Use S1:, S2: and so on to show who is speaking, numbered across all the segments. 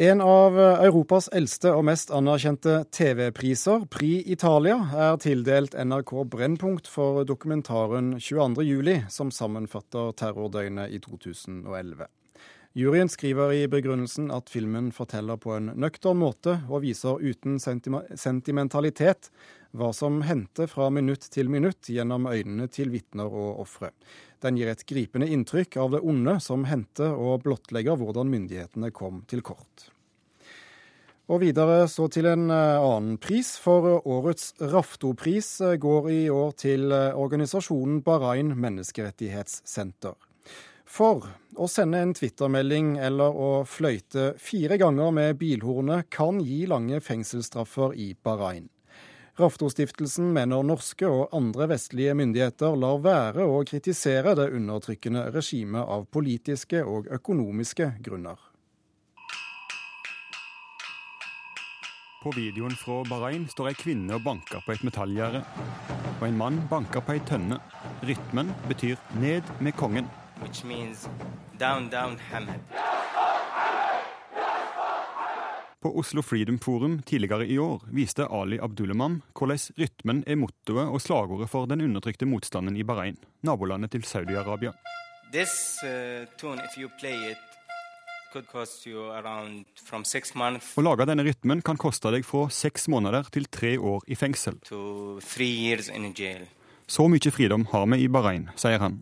S1: En av Europas eldste og mest anerkjente TV-priser, Pri Italia, er tildelt NRK Brennpunkt for dokumentaren 22.07, som sammenfatter terrordøgnet i 2011. Juryen skriver i begrunnelsen at filmen forteller på en nøktern måte og viser uten sentimentalitet hva som hendte fra minutt til minutt gjennom øynene til vitner og ofre. Den gir et gripende inntrykk av det onde som hendte, og blottlegger hvordan myndighetene kom til kort. Og videre så til en eh, annen pris, for årets Raftopris eh, går i år til eh, organisasjonen Bahrain menneskerettighetssenter. For å sende en twittermelding eller å fløyte fire ganger med bilhornet kan gi lange fengselsstraffer i Bahrain. Raftostiftelsen mener norske og andre vestlige myndigheter lar være å kritisere det undertrykkende regimet av politiske og økonomiske grunner.
S2: På videoen fra Bahrain står ei kvinne og banker på et metallgjerde. Og en mann banker på ei tønne. Rytmen betyr 'ned med kongen'. Which means down, down, Hamad. På Oslo Freedom Forum tidligere i år viste Ali Abdullamam hvordan rytmen er mottoet og slagordet for den undertrykte motstanden i Bahrain, nabolandet til Saudi-Arabia. Uh, å lage denne rytmen kan koste deg fra seks måneder til tre år i fengsel. Så mye fridom har vi i Bahrain, sier han.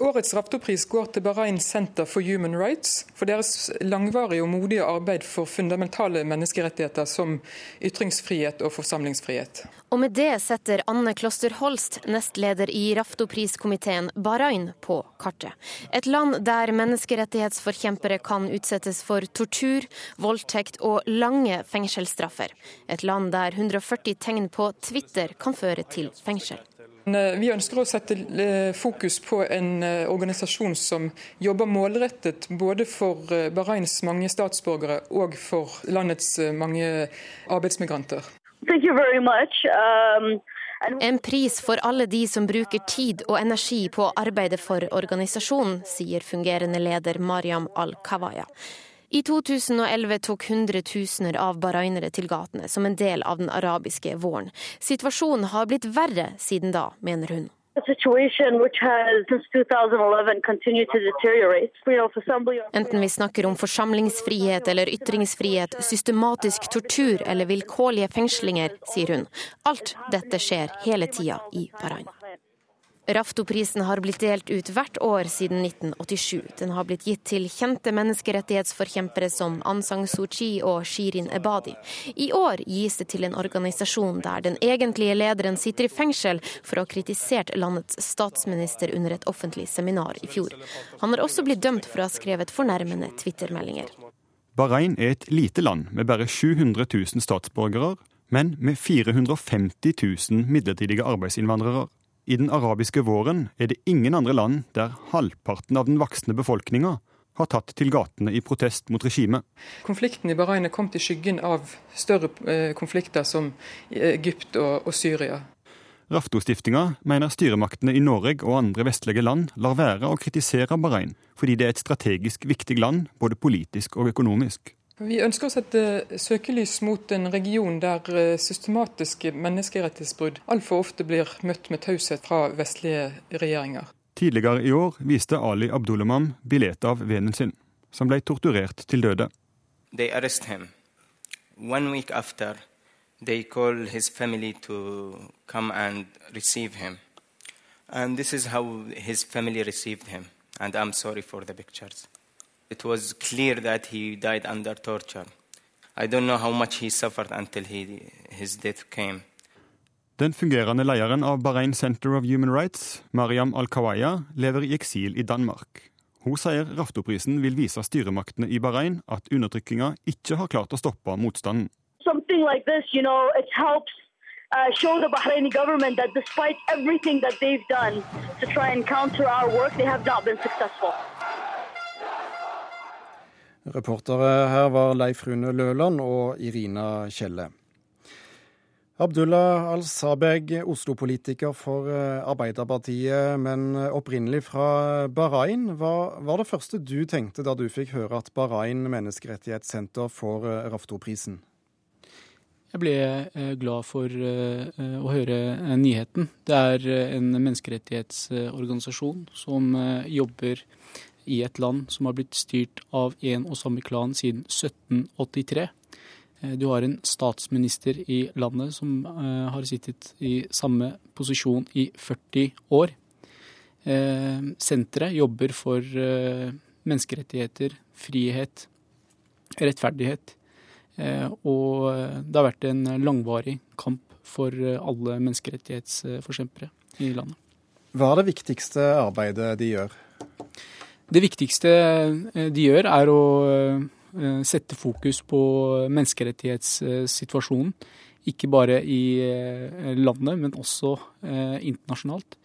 S3: Årets Raptopris går til Bahrain Center for Human Rights for deres langvarige og modige arbeid for fundamentale menneskerettigheter som ytringsfrihet og forsamlingsfrihet.
S4: Og med det setter Anne Kloster Holst, nestleder i Raftopriskomiteen, Bahrain på kartet. Et land der menneskerettighetsforkjempere kan utsettes for tortur, voldtekt og lange fengselsstraffer. Et land der 140 tegn på Twitter kan føre til fengsel.
S3: Eh, vi ønsker å sette eh, fokus på en eh, organisasjon som jobber målrettet både for Bahrains mange statsborgere og for landets mange arbeidsmigranter.
S4: Um, en pris for alle de som bruker tid og energi på å arbeide for organisasjonen, sier fungerende leder Mariam Al-Kawaya. I 2011 tok hundretusener av bahrainere til gatene som en del av den arabiske våren. Situasjonen har blitt verre siden da, mener hun. Enten vi snakker om forsamlingsfrihet eller ytringsfrihet, systematisk tortur eller vilkårlige fengslinger, sier hun. Alt dette skjer hele tida i Bahrain. Raftoprisen har blitt delt ut hvert år siden 1987. Den har blitt gitt til kjente menneskerettighetsforkjempere som Aung San Suu Kyi og Shirin Ebadi. I år gis det til en organisasjon der den egentlige lederen sitter i fengsel for å ha kritisert landets statsminister under et offentlig seminar i fjor. Han har også blitt dømt for å ha skrevet fornærmende twittermeldinger.
S2: Bahrain er et lite land med bare 700 000 statsborgere, men med 450 000 midlertidige arbeidsinnvandrere. I den arabiske våren er det ingen andre land der halvparten av den voksne befolkninga har tatt til gatene i protest mot regimet.
S3: Konflikten i Bahrain er kommet i skyggen av større eh, konflikter som Egypt og, og Syria.
S2: Raftostiftinga mener styremaktene i Norge og andre vestlige land lar være å kritisere Bahrain, fordi det er et strategisk viktig land, både politisk og økonomisk.
S3: Vi ønsker å sette søkelys mot en region der eh, systematiske menneskerettighetsbrudd altfor ofte blir møtt med taushet fra vestlige regjeringer.
S2: Tidligere i år viste Ali Abdulamam bildet av vennen sin, som ble torturert til døde.
S5: They arrest him. One week after, they call his family to come and receive him. And this is how his family received him. And I'm sorry for the pictures. It was clear that he died under torture. I don't know how much he suffered until he, his death came.
S2: Den fungerende lederen av Bahrain Center of Human Rights, Mariam Al-Kawaya, lever i eksil i Danmark. Hun sier Raftoprisen vil vise styremaktene i Bahrain at undertrykkinga ikke har klart å stoppe motstanden.
S6: Like this, you know, uh, show the Bahraini government that despite everything that they've done to try and counter our work, they have not been successful.
S1: Reportere her var Leif Rune Løland og Irina Kjelle. Abdullah al-Sabeg, Oslo-politiker for eh, Arbeiderpartiet, men opprinnelig fra Bahrain. Hva var det første du tenkte da du fikk høre at Bahrain menneskerettighetssenter får Raftoprisen? Rafto-prisen?
S7: Jeg ble eh, glad for å høre nyheten. Det er en menneskerettighetsorganisasjon som jobber i et land som har blitt styrt av en og samme klan siden 1783. Eh, du har en statsminister i landet som uh, har sittet i samme posisjon i 40 år. Uh, senteret jobber for menneskerettigheter, frihet, rettferdighet. og det har vært en langvarig kamp for alle menneskerettighetsforkjempere i landet.
S1: Hva er det viktigste arbeidet de gjør?
S7: Det viktigste de gjør, er å Eh, sette fokus på menneskerettighetssituasjonen. Ikke bare i eh, landet, men også eh, internasjonalt.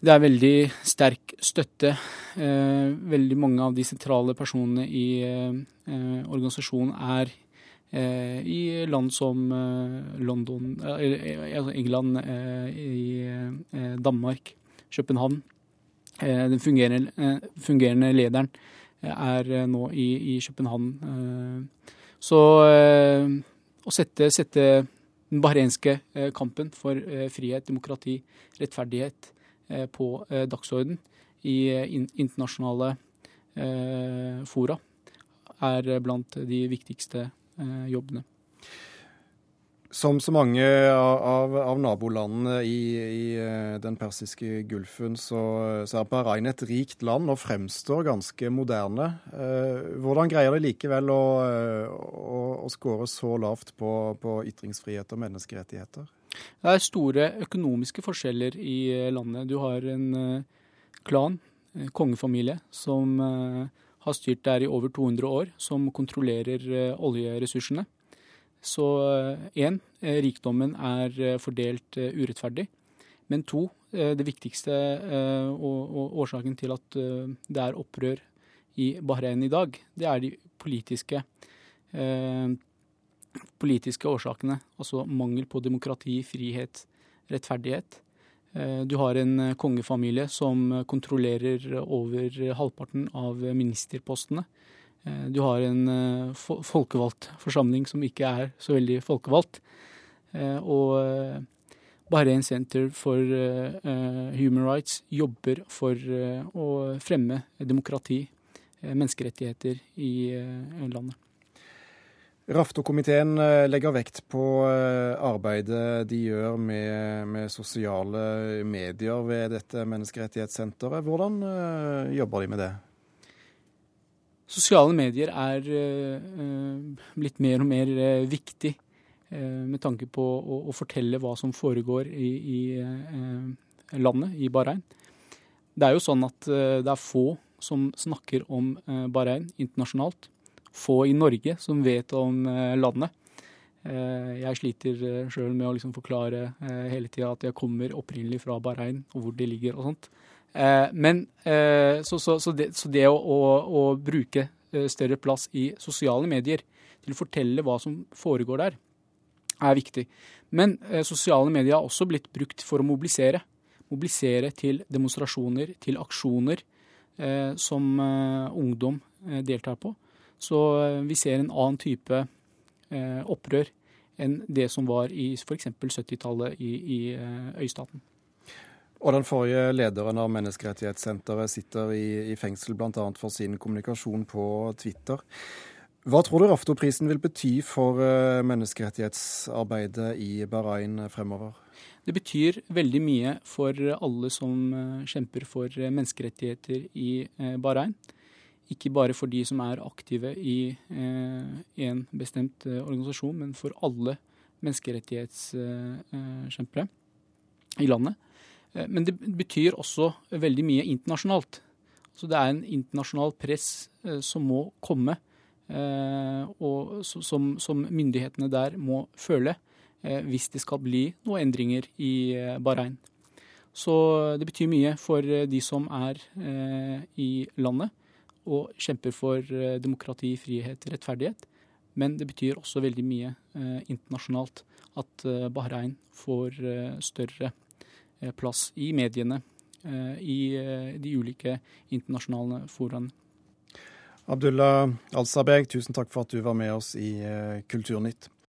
S7: Det er veldig sterk støtte. Veldig mange av de sentrale personene i organisasjonen er i land som London, altså England, i Danmark, København. Den fungerende, fungerende lederen er eh, nå i, i København. Eh, så eh, å sette, sette den bahrenske kampen for frihet, demokrati, rettferdighet på dagsorden i internasjonale fora er blant de viktigste jobbene.
S1: Som så mange av, av nabolandene i, i, eh, den persiske gulfen, så, så, er Bahrain et rikt land og fremstår ganske moderne. Eh, hvordan greier de likevel å, å, å score så lavt på, på, ytringsfrihet og menneskerettigheter?
S7: Det er store økonomiske forskjeller i eh, landet. Du har en klan, en kongefamilie, som har styrt der i over 200 år, som kontrollerer oljeressursene. Så én, eh, eh, rikdommen er eh, fordelt urettferdig. Men to, det viktigste og årsaken til at det er opprør i Bahrain i dag, det er de politiske, politiske årsakene. Altså mangel på demokrati, frihet, rettferdighet. Du har en kongefamilie som kontrollerer over halvparten av ministerpostene. Eh, du har en eh, folkevalgt forsamling som ikke er så veldig folkevalgt. Eh, og Bahrain Center for Human Rights jobber for å fremme demokrati, menneskerettigheter i landet.
S1: Rafto-komiteen legger vekt på arbeidet de gjør med, med, sosiale medier ved dette menneskerettighetssenteret. Hvordan jobber de med det?
S7: Sosiale medier er uh, blitt mer og mer uh, viktig med tanke på å, å, fortelle hva som foregår i, i landet, i Bahrain. Det er jo sånn at det er få som snakker om Bahrain internasjonalt. Få i Norge som vet om landet. Jeg sliter sjøl med å liksom forklare hele tida at jeg kommer opprinnelig fra Bahrain, og hvor det ligger og sånt. Eh, men eh, så, så, så, det, så det å, å, å, bruke eh, større plass i sosiale medier til å fortelle hva som foregår der, er viktig. Men sosiale medier har også blitt brukt for å mobilisere. Mobilisere til demonstrasjoner, til aksjoner som ungdom deltar på. Så vi ser en annen type opprør enn det som var i f.eks. 70-tallet i, i øystaten.
S1: Og den forrige lederen av Menneskerettighetssenteret sitter i, i fengsel bl.a. for sin kommunikasjon på Twitter. Hva tror du Rafto-prisen vil bety for eh, menneskerettighetsarbeidet i Bahrain fremover?
S7: Det betyr veldig mye for alle som eh, kjemper for menneskerettigheter i eh, Bahrain. Ikke bare for de som er aktive i en bestemt organisasjon, men for alle menneskerettighetskjempere i landet. Eh, men det betyr også veldig mye internasjonalt. Så det er en internasjonal press eh, som må komme, eh, og som, myndighetene der må føle hvis det skal bli noen endringer i Bahrain. Så det betyr mye for de som er i landet og kjemper for demokrati, frihet, rettferdighet. Men det betyr også veldig mye internasjonalt at Bahrain får større plass i mediene, i de ulike internasjonale foraene.
S1: Abdullah Al-Sabeg, tusen takk for at du var med oss i Kulturnytt.